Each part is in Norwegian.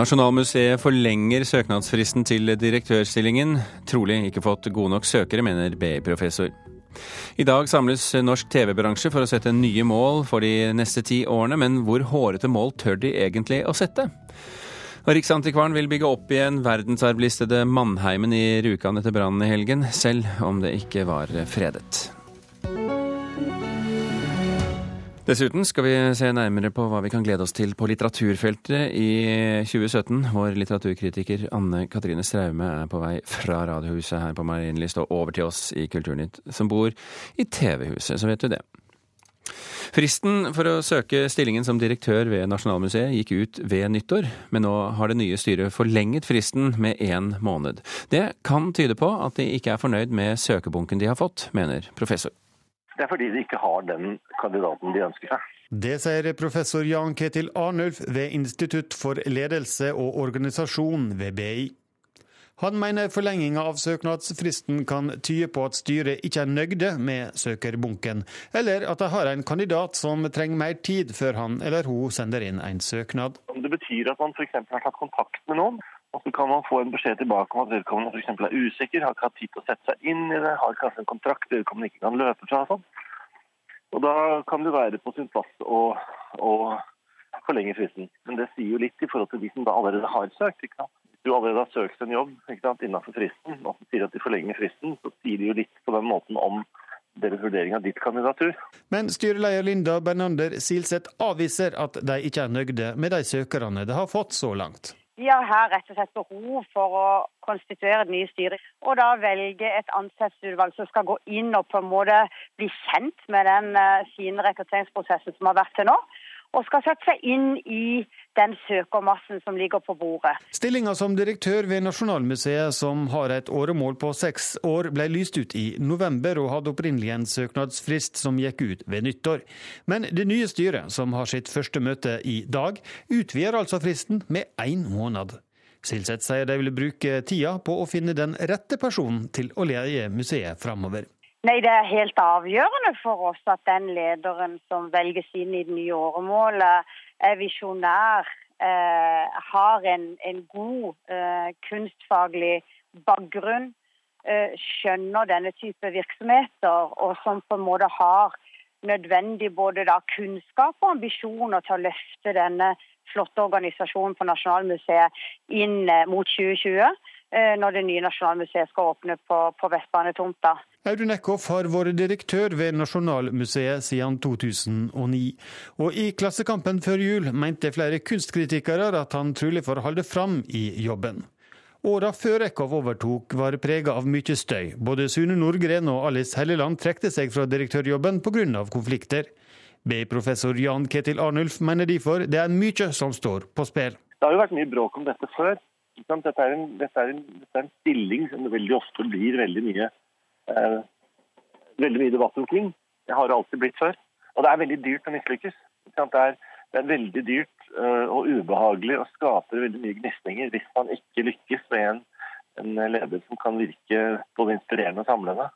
Nasjonalmuseet forlenger søknadsfristen til direktørstillingen. Trolig ikke fått gode nok søkere, mener BI-professor. I dag samles norsk TV-bransje for å sette nye mål for de neste ti årene, men hvor hårete mål tør de egentlig å sette? Riksantikvaren vil bygge opp igjen verdensarvlistede Mannheimen i Rjukan etter brannen i helgen, selv om det ikke var fredet. Dessuten skal vi se nærmere på hva vi kan glede oss til på litteraturfeltet i 2017. Vår litteraturkritiker Anne Katrine Straume er på vei fra Radiohuset her på Marienlyst og over til oss i Kulturnytt, som bor i TV-huset, så vet du det. Fristen for å søke stillingen som direktør ved Nasjonalmuseet gikk ut ved nyttår, men nå har det nye styret forlenget fristen med én måned. Det kan tyde på at de ikke er fornøyd med søkebunken de har fått, mener professor. Det er fordi de ikke har den kandidaten de ønsker seg. Det sier professor Jan Ketil Arnulf ved Institutt for ledelse og organisasjon ved BI. Han mener forlenginga av søknadsfristen kan tyde på at styret ikke er nøgde med søkerbunken, eller at de har en kandidat som trenger mer tid før han eller hun sender inn en søknad. Det betyr at man f.eks. har tatt kontakt med noen, og så kan man få en beskjed tilbake om at vedkommende f.eks. er usikker, har ikke hatt tid til å sette seg inn i det, har kanskje en kontrakt vedkommende ikke kan løpe fra. sånn. Og Da kan det være på sin plass å, å forlenge fristen. Men det sier jo litt i forhold til de som da allerede har søkt. ikke sant? Hvis du allerede har søkt en jobb ikke sant, innenfor fristen, og så sier at de forlenger fristen, så sier de jo litt på den måten om deres vurdering av ditt kandidatur. Men styreleder Linda Bernander Silseth avviser at de ikke er nøgde med de søkerne de har fått så langt. Vi har her rett og slett behov for å konstituere et nye styre, og da velge et ansettelsesutvalg som skal gå inn og på en måte bli kjent med den uh, fine rekrutteringsprosessen som har vært til nå og skal sette seg inn i den søkermassen som ligger på bordet. Stillinga som direktør ved Nasjonalmuseet, som har et åremål på seks år, ble lyst ut i november og hadde opprinnelig en søknadsfrist som gikk ut ved nyttår. Men det nye styret, som har sitt første møte i dag, utvider altså fristen med én måned. Silseth sier de vil bruke tida på å finne den rette personen til å leie museet framover. Nei, Det er helt avgjørende for oss at den lederen som velges inn i det nye åremålet, er visjonær, eh, har en, en god eh, kunstfaglig bakgrunn, eh, skjønner denne type virksomheter, og som på en måte har nødvendig både da, kunnskap og ambisjoner til å løfte denne flotte organisasjonen på Nasjonalmuseet inn eh, mot 2020. Eh, når det nye Nasjonalmuseet skal åpne på, på Vestbanetomta. Audun Eckhoff har vært direktør ved Nasjonalmuseet siden 2009. Og i Klassekampen før jul mente flere kunstkritikere at han trolig får holde fram i jobben. Åra før Eckhoff overtok var prega av mye støy. Både Sune Nordgren og Alice Helleland trekte seg fra direktørjobben pga. konflikter. B-professor Jan Ketil Arnulf mener derfor det er mye som står på spill. Det har jo vært mye bråk om dette før. Dette er, en, dette, er en, dette er, en, stilling som det veldig ofte blir veldig mye, eh, veldig mye debatt omkring. Det har det alltid blitt før. Og det er veldig dyrt å mislykkes. Det er, det er veldig dyrt uh, og ubehagelig og skaper veldig mye gnisninger hvis man ikke lykkes med en, en leder som kan virke både inspirerende og samlende.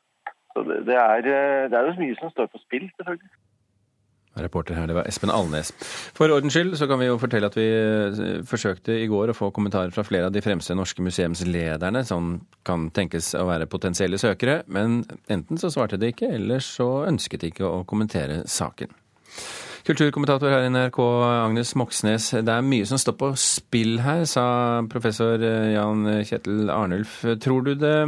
Så det, det, er, eh, det er jo mye som står på spill, selvfølgelig. Reporter her, det var Espen Alnes. For ordens skyld så kan vi jo fortelle at vi eh, forsøkte i går å få kommentarer fra flere av de fremste norske museumslederne som kan tenkes å være potensielle søkere, men enten så svarte de ikke, eller så ønsket de ikke å kommentere saken. Kulturkommentator her i NRK, Agnes Moxnes. Det er mye som står på spill her, sa professor Jan Kjetil Arnulf. Tror du det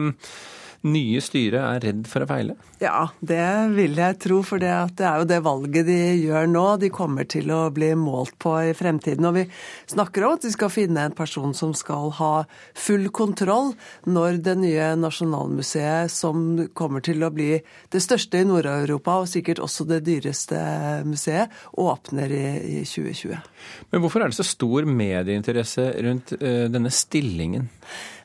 nye styret er redd for å feile? Ja, det vil jeg tro. For det, er jo det valget de gjør nå. De kommer til å bli målt på i fremtiden. Og vi snakker om at de skal finne en person som skal ha full kontroll når det nye Nasjonalmuseet, som kommer til å bli det største i Nord-Europa, og sikkert også det dyreste museet, åpner i, i 2020. Men hvorfor er det så stor medieinteresse rundt uh, denne stillingen?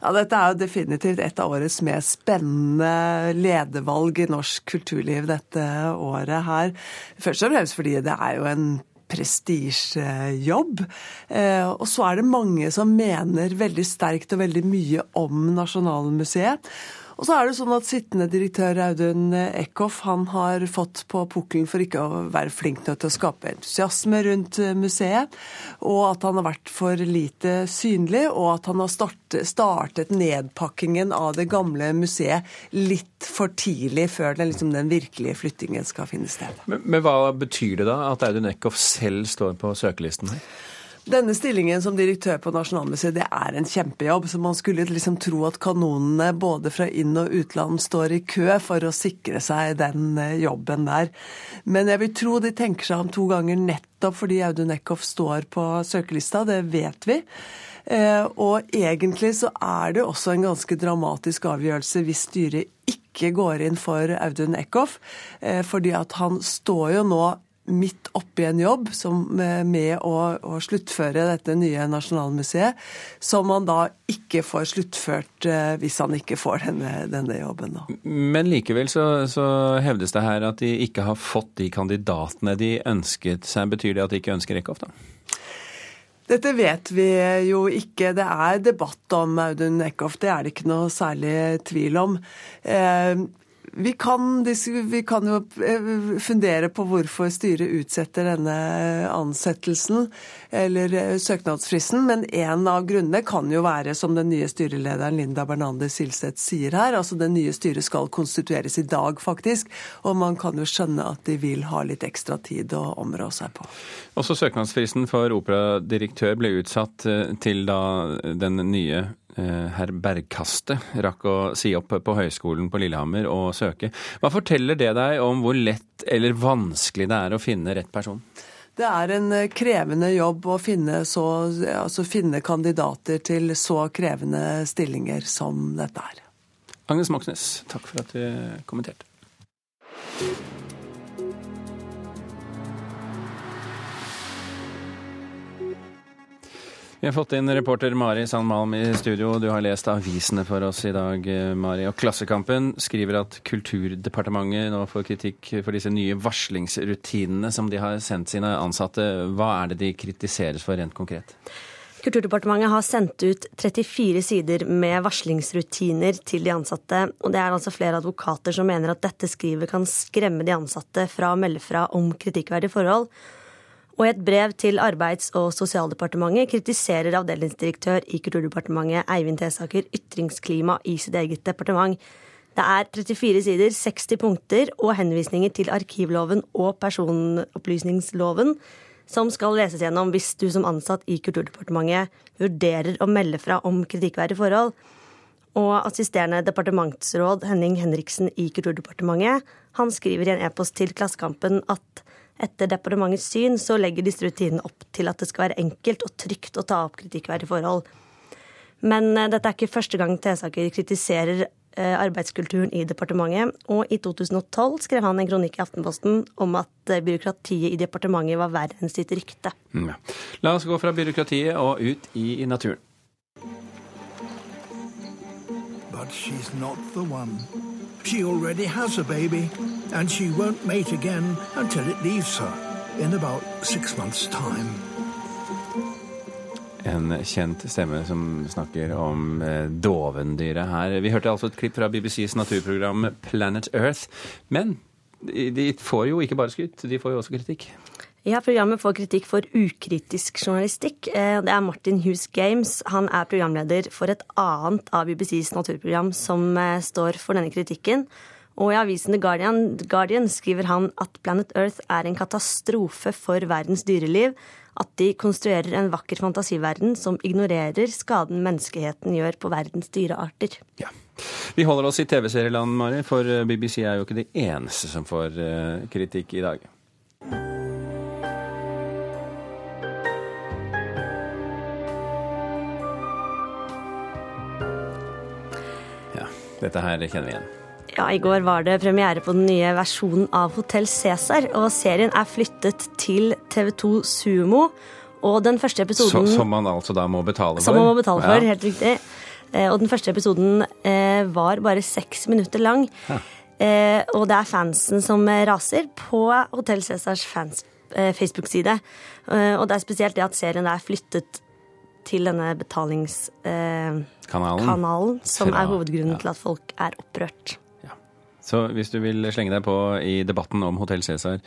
Ja, Dette er jo definitivt et av årets mest spennende ledervalg i norsk kulturliv dette året her. Først og fremst fordi det er jo en prestisjejobb. Eh, og så er det mange som mener veldig sterkt og veldig mye om Nasjonalmuseet. Og så er det sånn at sittende direktør Audun Eckhoff han har fått på pukkelen for ikke å være flink nok til å skape entusiasme rundt museet, og at han har vært for lite synlig, og at han har startet nedpakkingen av det gamle museet litt for tidlig før den, liksom, den virkelige flyttingen skal finne sted. Men, men hva betyr det da at Audun Eckhoff selv står på søkelisten her? Denne stillingen som direktør på Nasjonalmuseet, det er en kjempejobb. Så man skulle liksom tro at kanonene både fra inn- og utland står i kø for å sikre seg den eh, jobben der. Men jeg vil tro de tenker seg om to ganger nettopp fordi Audun Eckhoff står på søkelista. Det vet vi. Eh, og egentlig så er det også en ganske dramatisk avgjørelse hvis styret ikke går inn for Audun Eckhoff. Eh, fordi at han står jo nå midt oppi en jobb som, med å, å, sluttføre dette nye Nasjonalmuseet, som han da ikke får sluttført eh, hvis han ikke får denne, denne jobben. Da. Men likevel så, så, hevdes det her at de ikke har fått de kandidatene de ønsket seg. Betyr det at de ikke ønsker Eckhoff, da? Dette vet vi jo ikke. Det er debatt om Audun Eckhoff, det er det ikke noe særlig tvil om. Vi kan, vi kan, jo eh, fundere på hvorfor styret utsetter denne ansettelsen eller eh, søknadsfristen, men en av grunnene kan jo være, som den nye styrelederen Linda Bernander Silseth sier her, altså det nye styret skal konstitueres i dag, faktisk. Og man kan jo skjønne at de vil ha litt ekstra tid å områ seg på. Også søknadsfristen for operadirektør ble utsatt eh, til da den nye herr Bergkaste rakk å si opp på Høgskolen på Lillehammer og søke. Hva forteller det deg om hvor lett eller vanskelig det er å finne rett person? Det er en eh, krevende jobb å finne, så, altså finne kandidater til så krevende stillinger som dette er. Agnes Moxnes, takk for at du kommenterte. Vi har fått inn reporter Mari Sandmalm i studio. Du har lest avisene for oss i dag, Mari. Og Klassekampen skriver at Kulturdepartementet nå får kritikk for disse nye varslingsrutinene som de har sendt sine ansatte. Hva er det de kritiseres for rent konkret? Kulturdepartementet har sendt ut 34 sider med varslingsrutiner til de ansatte. Og det er altså flere advokater som mener at dette skrivet kan skremme de ansatte fra å melde fra om kritikkverdige forhold. Og i et brev til Arbeids- og sosialdepartementet kritiserer avdelingsdirektør i Kulturdepartementet Eivind Tesaker ytringsklima i sitt eget departement. Det er 34 sider, 60 punkter og henvisninger til arkivloven og personopplysningsloven som skal leses gjennom hvis du som ansatt i Kulturdepartementet vurderer å melde fra om kritikkverdige forhold. Og assisterende departementsråd Henning Henriksen i Kulturdepartementet han skriver i en e-post til Klassekampen at etter departementets syn så legger disse rutinene opp til at det skal være enkelt og trygt å ta opp kritikkverdige forhold. Men eh, dette er ikke første gang Tesaker kritiserer eh, arbeidskulturen i departementet. Og i 2012 skrev han en kronikk i Aftenposten om at eh, byråkratiet i departementet var verre enn sitt rykte. Mm. La oss gå fra byråkratiet og ut i, i naturen. But she's not the one. She already has a baby, and she won't mate again until it leaves her in about six months' time. En kjent stemme som snakker om eh, dovendyret her. Vi hørte altså et klipp fra BBCs naturprogram Planet Earth. Men de får jo ikke bare skryt, de får jo også kritikk. Ja, Programmet får kritikk for ukritisk journalistikk. Eh, det er Martin Hughes Games. Han er programleder for et annet av BBCs naturprogram som eh, står for denne kritikken. Og i avisen The Guardian, Guardian skriver han at Planet Earth er en katastrofe for verdens dyreliv. At de konstruerer en vakker fantasiverden som ignorerer skaden menneskeheten gjør på verdens dyrearter. Ja. Vi holder oss i TV-serieland, Mari, for eh, BBC er jo ikke de eneste som får kritikk i dag. Dette her kjenner vi igjen. Ja, I går var det premiere på den nye versjonen av Hotell Cæsar. Og serien er flyttet til TV2 Sumo. Og den første episoden så, Som man altså da må betale for? Som man må betale for, ja. helt riktig. Eh, og den første episoden eh, var bare seks minutter lang. Ja. Eh, og det er fansen som raser på Hotell Cæsars fans Facebook-side. Og det er spesielt det at serien er flyttet til denne betalingskanalen, Kanalen. som Fra- er hovedgrunnen ja. til at folk er opprørt. Så hvis du vil slenge deg på i debatten om Hotell Cæsar,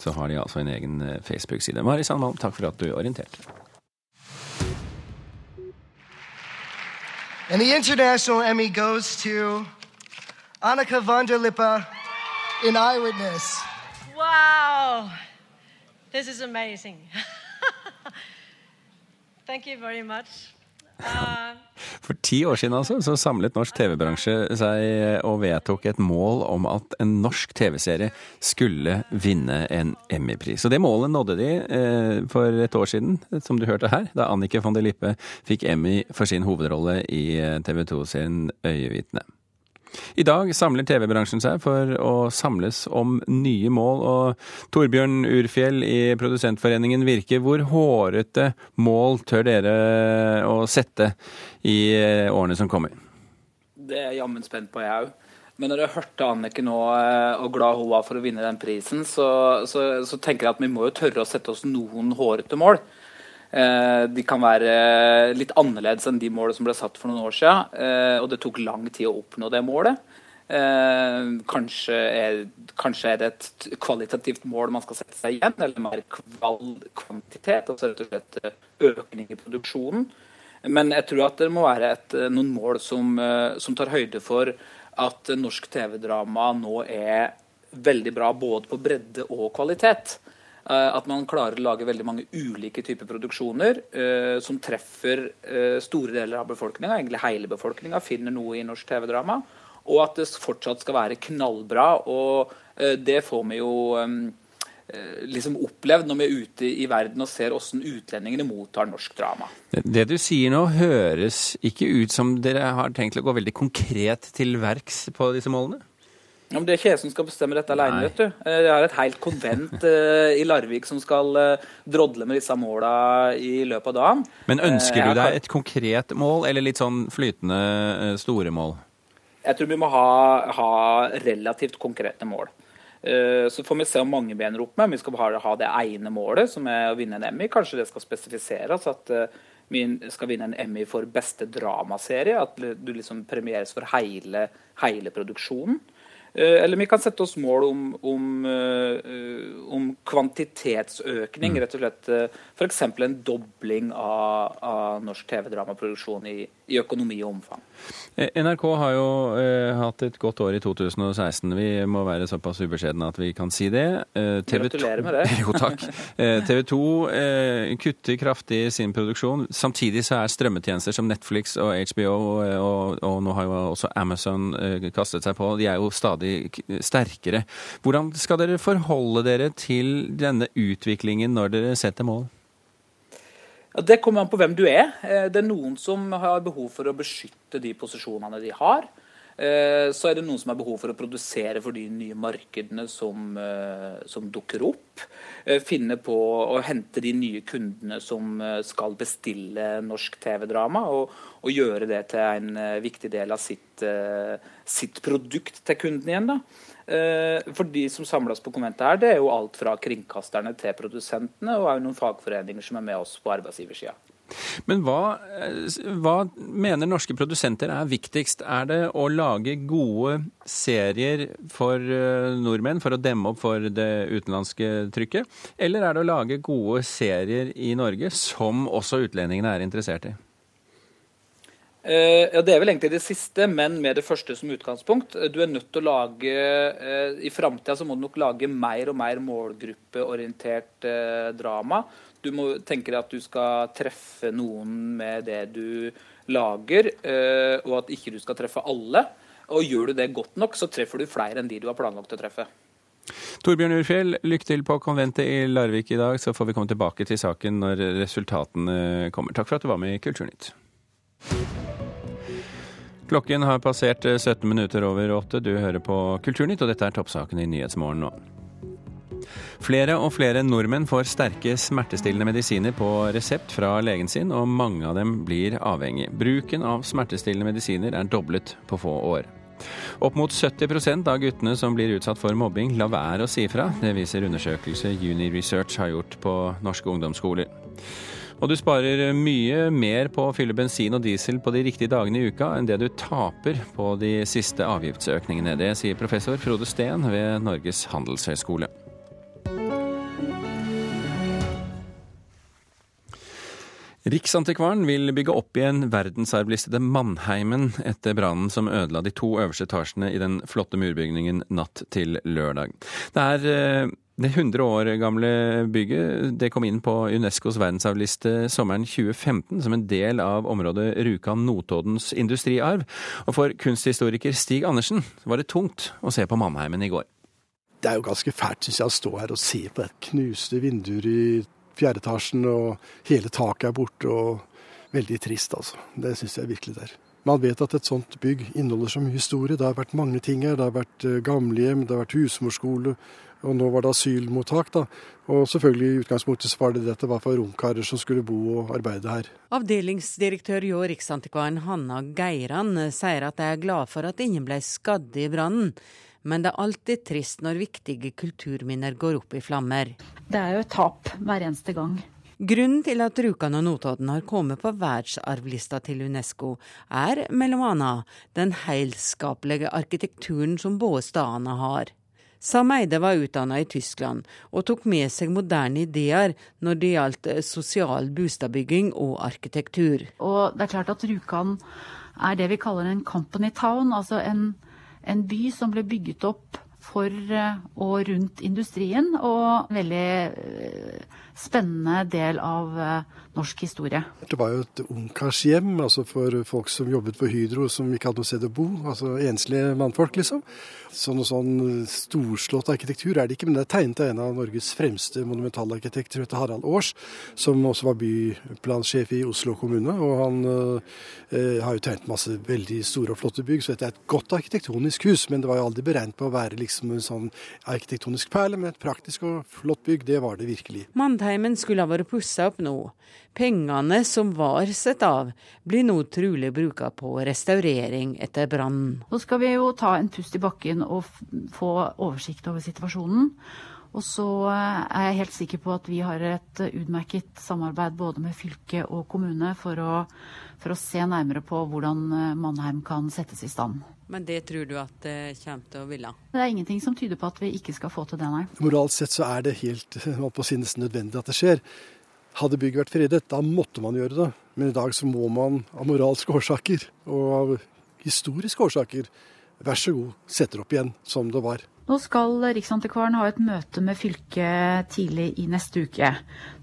så har de altså en egen eh, Facebook-side. Mari Sandmalm, takk for at du orienterte. And the International Emmy goes to Annika von der Lippe in Eyewitness. Wow, this is amazing. Uh, For ti år siden altså, så samlet norsk TV-bransje seg og vedtok et mål om at en norsk TV-serie skulle vinne en Emmy-pris. Og det målet nådde de eh, for et år siden, som du hørte her, da Annike von der Lippe fikk Emmy for sin hovedrolle i TV 2-serien Øyevitne. I dag samler TV-bransjen seg for å samles om nye mål, og Torbjørn Urfjell i Produsentforeningen Virke, hvor hårete mål tør dere å sette i eh, årene som kommer? Det er jeg jammen spent på, jeg òg. Men når jeg hørte Annike nå, eh, og glad hun var for å vinne den prisen, så, så, så tenker jeg at vi må jo tørre å sette oss noen hårete mål. Eh, De kan være litt annerledes enn de målene som ble satt for noen år siden. eh, Og det tok lang tid å oppnå det målet. Eh, Kanskje er, kanskje er det et kvalitativt mål man skal sette seg igjen, eller mer kvantitet. Altså rett og slett eh, økning i produksjonen. Men jeg tror at det må være et, eh, noen mål som, eh, som tar høyde for at norsk TV-drama nå er veldig bra både på bredde og kvalitet. Eh, At man klarer å lage veldig mange ulike typer produksjoner eh, som treffer eh, store deler av befolkninga, egentlig hele befolkninga, finner noe i norsk TV-drama. Og at det fortsatt skal være knallbra. Og eh, det får vi jo eh, liksom opplevd når vi er ute i verden og ser hvordan utlendingene mottar norsk drama. Det du sier nå høres ikke ut som dere har tenkt å gå veldig konkret til verks på disse målene? Ja, Det er ikke jeg som skal bestemme dette alene. Vet du. Eh, Jeg har et helt konvent uh, i Larvik som skal uh, drodle med disse måla i løpet av dagen. Men ønsker uh, du deg et konkret mål, eller litt sånn flytende store mål? Jeg tror vi må ha, ha relativt konkrete mål. Så får vi se om mange bener opp med. Vi skal bare ha det ene målet, som er å vinne en Emmy. Kanskje det skal spesifiseres at vi skal vinne en Emmy for beste dramaserie. At du liksom premieres for hele, hele produksjonen. Eh, Eller vi kan sette oss mål om, om, eh, eh, om kvantitetsøkning. Rett og slett f.eks. en dobling av, av norsk TV-dramaproduksjon i, i økonomi og omfang. Eh, NRK har jo eh, hatt et godt år i 2016. Vi må være såpass ubeskjedne at vi kan si det. Eh, TV Gratulerer med det. jo, takk. Eh, TV 2 eh, kutter kraftig sin produksjon. Samtidig så er strømmetjenester som Netflix og HBO, og, og, og nå har jo også Amazon eh, kastet seg på, de er jo stadig k- sterkere. Hvordan skal dere forholde dere til denne utviklingen når dere setter mål? Det kommer an på hvem du er. Eh, Det er noen som har behov for å beskytte de posisjonene de har. Eh, Så er det noen som har behov for å produsere for de nye markedene som, eh, som dukker opp. Eh, Finne på å hente de nye kundene som skal bestille norsk TV-drama, og, og gjøre det til en viktig del av sitt, sitt produkt til kunden igjen. da. For de som samles på konventet her, det er jo alt fra kringkasterne til produsentene, og også noen fagforeninger som er med oss på arbeidsgiversida. Men hva, eh, hva mener norske produsenter er viktigst? Er det å lage gode serier for eh, nordmenn for å demme opp for det utenlandske trykket? Eller er det å lage gode serier i Norge som også utlendingene er interessert i? Eh, ja, Det er vel egentlig det siste, men med det første som utgangspunkt. Du er nødt til å lage I framtida må du nok lage mer og mer målgruppeorientert drama. Du må tenke deg at du skal treffe noen med det du lager, eh, og at ikke du skal treffe alle. Og gjør du det godt nok, så treffer du flere enn de du har planlagt å treffe. Torbjørn Urfjell, lykke til på konventet i Larvik i dag, så får vi komme tilbake til saken når resultatene kommer. Takk for at du var med i Kulturnytt. Klokken har passert 17 minutter over åtte. Du hører på Kulturnytt, og dette er toppsakene i Nyhetsmorgen nå. Flere og flere nordmenn får sterke smertestillende medisiner på resept fra legen sin, og mange av dem blir avhengig. Bruken av smertestillende medisiner er doblet på få år. Opp mot 70% av guttene som blir utsatt for mobbing, lar være å si fra. Det viser undersøkelse Uni Research har gjort på norske ungdomsskoler. Og du sparer mye mer på å fylle bensin og diesel på de riktige dagene i uka enn det du taper på de siste avgiftsøkningene. Det sier professor Frode Steen ved Norges handelshøyskole. Riksantikvaren vil bygge opp igjen verdensarvlistede Mannheimen etter brannen som ødela de to øverste etasjene i den flotte murbygningen natt til lørdag. Det er eh, det 100 år gamle bygget det kom inn på Unescos verdensarvliste sommeren 2015 som en del av området Rjukan-Notoddens industriarv. Og for kunsthistoriker Stig Andersen var det tungt å se på Mannheimen i går. Det er jo ganske fælt syns jeg, å stå her og se på et knuste vinduer i fjerde etasjen, og hele taket er borte. og Veldig trist, altså. Det syns jeg virkelig det er. Man vet at et sånt bygg inneholder så mye historie. Det har vært mange ting her. Det har vært eh, gamlehjem, det har vært husmorskole, og nå var det asylmottak. da. Og selvfølgelig i utgangspunktet så var det dette hva for romkarer som skulle bo og arbeide her. Avdelingsdirektør hjå Riksantikvaren Hanna Geiran sier at de er glad for at ingen ble skadd i brannen. Men det er alltid trist når viktige kulturminner går opp i flammer. Det er jo et tap hver eneste gang. Grunnen til at Rjukan og Notodden har kommet på verdensarvlista til Unesco, er bl.a. den heilskapelige arkitekturen som både stedene har. Sam Eide var utdanna i Tyskland, og tok med seg moderne ideer når det gjaldt sosial bostadbygging og arkitektur. Og det er klart at Rjukan er det vi kaller en company town, altså en en by som ble bygget opp for eh, og rundt industrien, og veldig eh, spennende del av eh, norsk historie. Det var jo et ungkarshjem altså for folk som jobbet på Hydro som ikke hadde noe sted å bo. Altså enslige mannfolk, liksom. Så noe sånn storslått arkitektur er det ikke, men det er tegnet av en av Norges fremste monumentalarkitekter, heter Harald Aars, som også var byplansjef i Oslo kommune. Og han eh, har jo tegnet masse veldig store og flotte bygg, så dette er et godt arkitektonisk hus. Men det var jo aldri beregnet på å være liksom en sånn arkitektonisk perle, men et praktisk og flott bygg, det var det virkelig. Mandheimen skulle ha vært pussa opp nå. Pengene som var satt av, blir nå trolig bruka på restaurering etter brannen. Nå skal vi jo ta en pust i bakken og få oversikt over situasjonen. Og så eh, er jeg helt sikker på at vi har et utmerket samarbeid både med fylke og kommune for å, for å se nærmere på hvordan eh, Mannheim kan settes i stand. Men det tror du at det kommer til å ville? Det er ingenting som tyder på at vi ikke skal få til det, nei. Moralt sett så er det helt på si nesten nødvendig at det skjer. Hadde bygget vært fredet, da måtte man gjøre det. Men i dag så må man av moralske årsaker og av historiske årsaker, vær så god, sette det opp igjen som det var. Nå skal Riksantikvaren ha et møte med fylket tidlig i neste uke.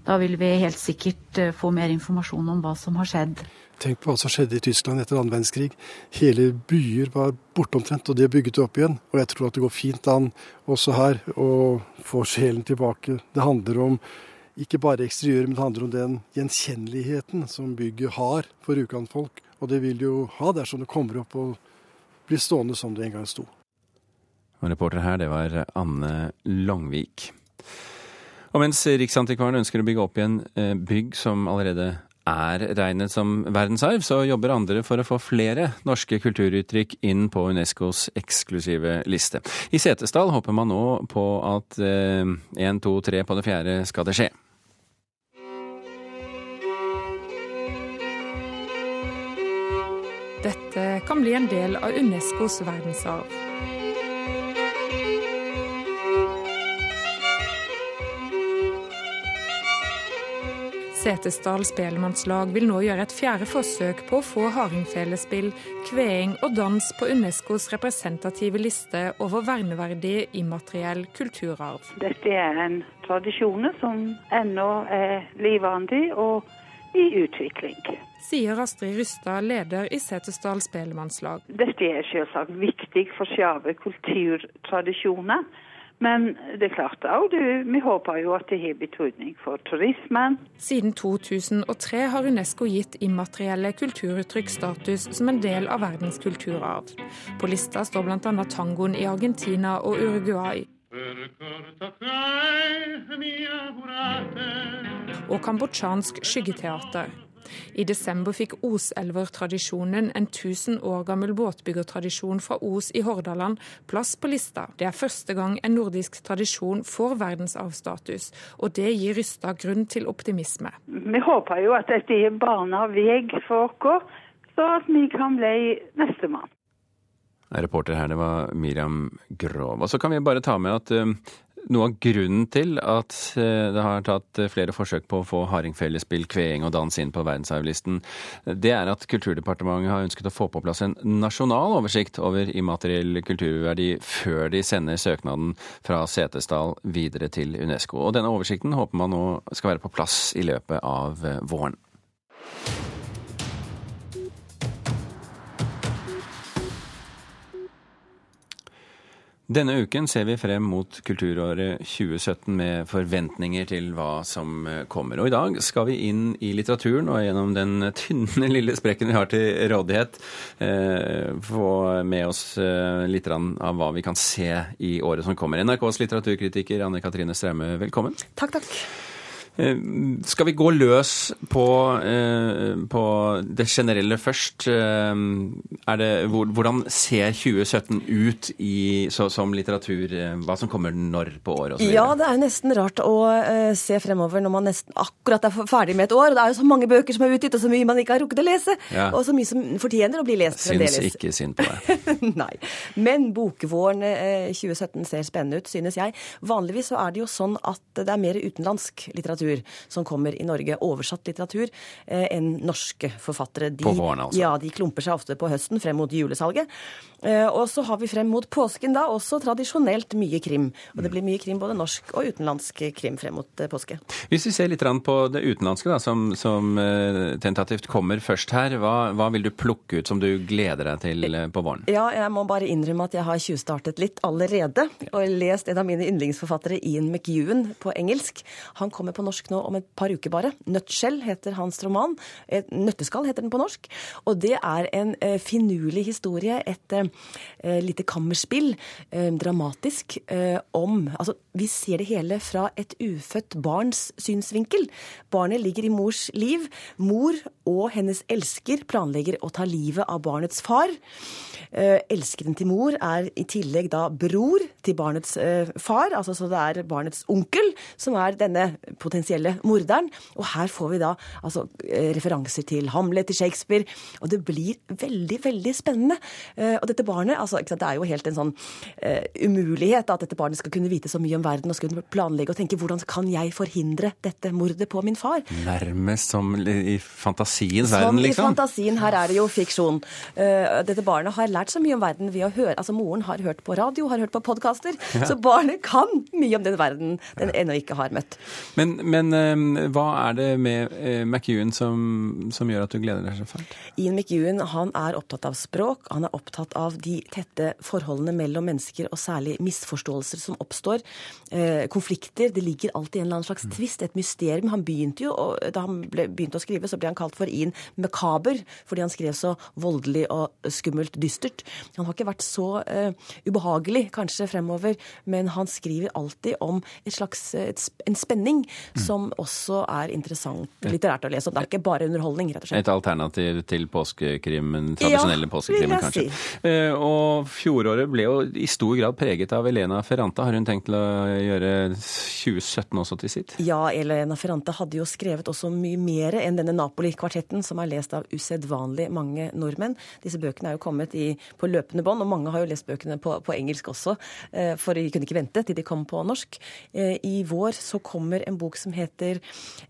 Da vil vi helt sikkert eh, få mer informasjon om hva som har skjedd. Tenk på hva som skjedde i Tyskland etter annen verdenskrig. Hele byer var borte omtrent, og det bygget opp igjen. Og jeg tror at det går fint an også her å få sjelen tilbake. Det handler om ikke bare eksteriøret, men det handler om den gjenkjenneligheten som bygget har for Rjukan-folk. Og det vil jo ha dersom det kommer opp og blir stående som det en gang sto. Og reporter her, det var Anne Langvik. Og mens Riksantikvaren ønsker å bygge opp igjen eh, bygg som allerede er regnet som verdensarv, så jobber andre for å få flere norske kulturuttrykk inn på Unescos eksklusive liste. I Setesdal håper man nå på at én, eh, to, tre på det fjerde skal det skje. Dette kan bli en del av Unescos verdensarv. Setesdal spellemannslag vil nå gjøre et fjerde forsøk på å få hardingfelespill, kveing og dans på Unescos representative liste over verneverdig immateriell kulturarv. Dette er en tradisjon som ennå er livvandig og i utvikling. Sier Astrid Rustad, leder i Setesdal spellemannslag. Dette er selvsagt viktig for skjave kulturtradisjoner. Men det er klart òg, vi håper jo at det har betydning for turismen. Siden 2003 har Unesco gitt immaterielle kulturuttrykk status som en del av verdens kulturarv. På lista står bl.a. tangoen i Argentina og Uruguay. Og kambodsjansk skyggeteater. I desember fikk Oselver-tradisjonen, en 1000 år gammel båtbyggertradisjon fra Os i Hordaland, plass på lista. Det er første gang en nordisk tradisjon får verdensarvstatus, og det gir Rystad grunn til optimisme. Vi håper jo at dette baner vei for oss, så at vi kan bli nestemann. Reporter her, det var Miriam Grov. Og så kan vi bare ta med at uh, noe av grunnen til at uh, det har tatt flere forsøk på å få hardingfelespill, kveing og dans inn på verdensarvlisten, det er at Kulturdepartementet har ønsket å få på plass en nasjonal oversikt over immateriell kulturverdi før de sender søknaden fra Setesdal videre til UNESCO. Og denne oversikten håper man nå skal være på plass i løpet av uh, våren. Denne uken ser vi frem mot kulturåret 2017 med forventninger til hva som eh, kommer. Og i dag skal vi inn i litteraturen og gjennom den tynne lille sprekken vi har til rådighet, eh, få med oss eh, litt av hva vi kan se i året som kommer. NRKs litteraturkritiker Anne Katrine Straume, velkommen. Takk, takk. Eh, skal vi gå løs på, eh, på det generelle først? Eh, det, hvordan ser 2017 ut i, så, som litteratur? Hva som kommer når på året? Ja, det er nesten rart å se fremover når man nesten akkurat er ferdig med et år. og Det er jo så mange bøker som er utgitt, og så mye man ikke har rukket å lese. Ja. Og så mye som fortjener å bli lest fremdeles. Syns ikke synd på deg. Nei. Men bokvåren uh, 2017 ser spennende ut, synes jeg. Vanligvis så er det jo sånn at det er mer utenlandsk litteratur litteratur som kommer i Norge, oversatt litteratur, eh, enn norske forfattere. De, på våren, altså? Ja, de klumper seg ofte på høsten frem mot julesalget. Eh, og så har vi frem mot påsken da også tradisjonelt mye krim. Og det blir mye krim, både norsk og utenlandsk krim frem mot eh, påske. Hvis vi ser litt på det utenlandske, da, som, som tentativt kommer først her, hva, hva, vil du plukke ut som du gleder deg til på våren? Ja, jeg må bare innrømme at jeg har tjuvstartet litt allerede. Og lest en av mine yndlingsforfattere, Ian McEwan, på engelsk. Han kommer på norsk nå om et par uker bare. 'Nøttskjell' heter hans roman. 'Nøtteskall' heter den på norsk. Og det er en eh, finurlig historie, et eh, lite kammerspill, eh, dramatisk, om Altså, vi ser det hele fra et ufødt barns synsvinkel. Barnet ligger i mors liv. Mor og hennes elsker planlegger å ta livet av barnets far. Elskeren til mor er i tillegg da bror til barnets far, altså så det er barnets onkel som er denne potensielle morderen. Og her får vi da altså eh, referanser til Hamlet, til Shakespeare, og det blir veldig, veldig spennende. Og dette barnet, altså det er jo helt en sånn uh, umulighet at dette barnet skal kunne vite så mye om verden og skal kunne planlegge og tenke hvordan kan jeg forhindre dette mordet på min far? Nærmest som i fantasiens verden, liksom? Som i fantasien. Her er det jo fiksjon. Uh, dette barnet har lært så mye om verden ved å høre Altså, moren har hørt på radio, har hørt på podkaster. Ja. Så barnet kan mye om den verden den ennå ikke har møtt. Men, men uh, hva er det med uh, McEwan som, som, gjør at du gleder deg så fælt? Ian McEwan han er opptatt av språk. Han er opptatt av de tette forholdene mellom mennesker, og særlig misforståelser som oppstår. Uh, konflikter. Det ligger alltid en eller annen slags mm. tvist, et mysterium. Han begynte jo, Da han ble, begynte å skrive, så ble han kalt for Ian Makaber, fordi han skrev så voldelig og skummelt dystert. Han har ikke vært så uh, ubehagelig kanskje fremover, men han skriver alltid om et slags, et, en spenning mm. Som også er interessant litterært å lese. Det er ikke bare underholdning, rett og slett. Et alternativ til påskekrimmen, tradisjonelle ja, påskekrimmen, kanskje. Si. Uh, og fjoråret ble jo i stor grad preget av Elena Ferranta. Har hun tenkt til å gjøre 2017 også til sitt? Ja, Elena Ferrante hadde jo skrevet også mye mer enn denne Napoli-kvartetten, som er lest av usedvanlig mange nordmenn. Disse bøkene er jo kommet i, på løpende bånd, og mange har jo lest bøkene på, på engelsk også, uh, for de kunne ikke vente til de kom på norsk. Uh, I vår så kommer en bok som heter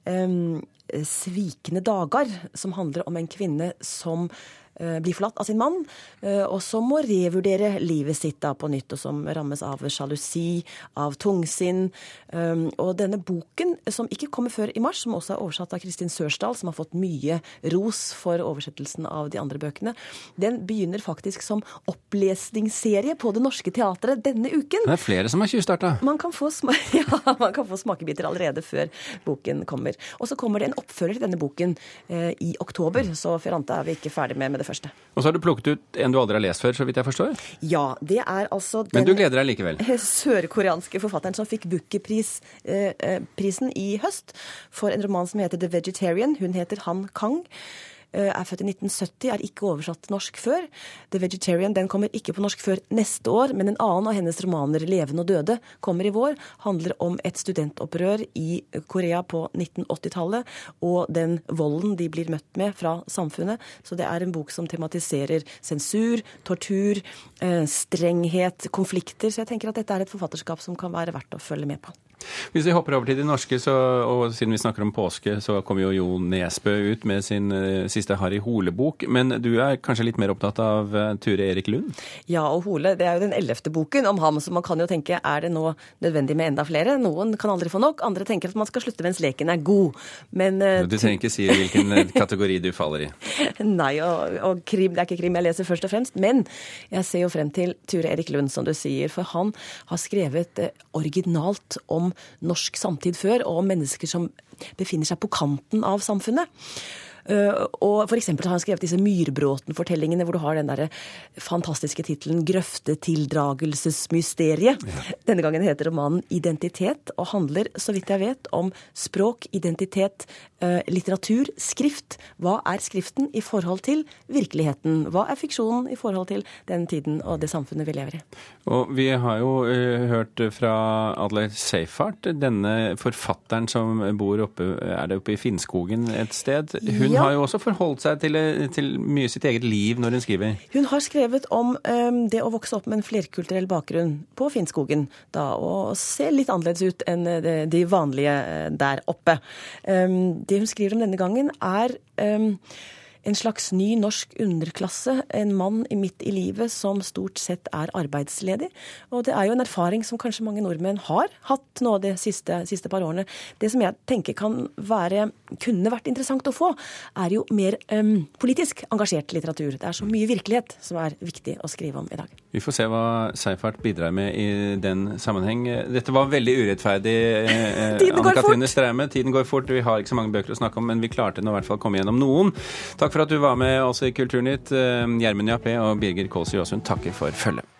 um, 'Svikende dager', som handler om en kvinne som blir forlatt av sin mann, eh, og som må revurdere livet sitt da på nytt, og som rammes av sjalusi, av tungsinn. Um, og denne boken, som ikke kommer før i mars, som også er oversatt av Kristin Sørsdal, som har fått mye ros for oversettelsen av de andre bøkene, den begynner faktisk som opplesningsserie på Det Norske Teatret denne uken. Det er flere som har tjuvstarta? Man, kan få ja, man kan få smakebiter allerede før boken kommer. Og så kommer det en oppfølger til denne boken eh, i oktober, så Ferrante er vi ikke ferdig med med det det første. Og så har du plukket ut en du aldri har lest før, så vidt jeg forstår? Ja, det er altså den Men du gleder deg likevel? sørkoreanske forfatteren som fikk Booker-prisen eh, eh i høst for en roman som heter The Vegetarian. Hun heter Han Kang. Eh, er født i 1970, er ikke oversatt til norsk før. The Vegetarian den kommer ikke på norsk før neste år, men en annen av hennes romaner, 'Levende og døde', kommer i vår. Handler om et studentopprør i Korea på 1980-tallet, og den volden de blir møtt med fra samfunnet. Så det er en bok som tematiserer sensur, tortur, eh, strenghet, konflikter. Så jeg tenker at dette er et forfatterskap som kan være verdt å følge med på. Hvis vi hopper over til de norske, så, og siden vi snakker om påske, så kommer jo Jo Nesbø ut med sin uh, siste Harry Hole-bok. Men du er kanskje litt mer opptatt av uh, Ture Erik Lund? Ja, og Hole det er jo den ellevte boken om ham, så man kan jo tenke er det nå nødvendig med enda flere? Noen kan aldri få nok, andre tenker at man skal slutte mens leken er god. Men uh, Du trenger ikke si hvilken kategori du faller i. Nei, og, og, krim, det er ikke krim jeg leser først og fremst. Men jeg ser jo frem til Ture Erik Lund, som du sier, for han har skrevet originalt om norsk samtid før, og om mennesker som befinner seg på kanten av samfunnet. Eh, og for har han skrevet disse Myrbråten-fortellingene, hvor du har den der fantastiske tittelen 'Grøftetildragelsesmysteriet'. Ja. Denne gangen heter romanen 'Identitet', og handler, så vidt jeg vet, om språk, identitet, eh, litteratur, skrift. Hva er skriften i forhold til virkeligheten? Hva er fiksjonen i forhold til den tiden og det samfunnet vi lever i? Og vi har jo hørt fra Adler Seifert, denne forfatteren som bor oppe, er det oppe i Finnskogen et sted. Hun ja. har jo også forholdt seg til, til, mye sitt eget liv når hun skriver. Hun har skrevet om um, det å vokse opp med en flerkulturell bakgrunn på Finnskogen. Da, og se litt annerledes ut enn de, de vanlige eh, der oppe. Um, det hun skriver om denne gangen, er um, en slags ny norsk underklasse. En mann midt i livet som stort sett er arbeidsledig. Og det er jo en erfaring som kanskje mange nordmenn har hatt nå de siste, siste par årene. Det som jeg tenker kan være, kunne vært interessant å få, er jo mer um, politisk engasjert litteratur. Det er så mye virkelighet som er viktig å skrive om i dag. Vi får se hva Seifert bidrar med i den sammenheng. Dette var veldig urettferdig, Anne Katrine Streime. Tiden går fort. Vi har ikke så mange bøker å snakke om, men vi klarte nå i hvert fall å komme gjennom noen. Takk for at du var med oss i Kulturnytt. Eh, Gjermund Jappé og Birger Kålsrud Aasund takker for følget.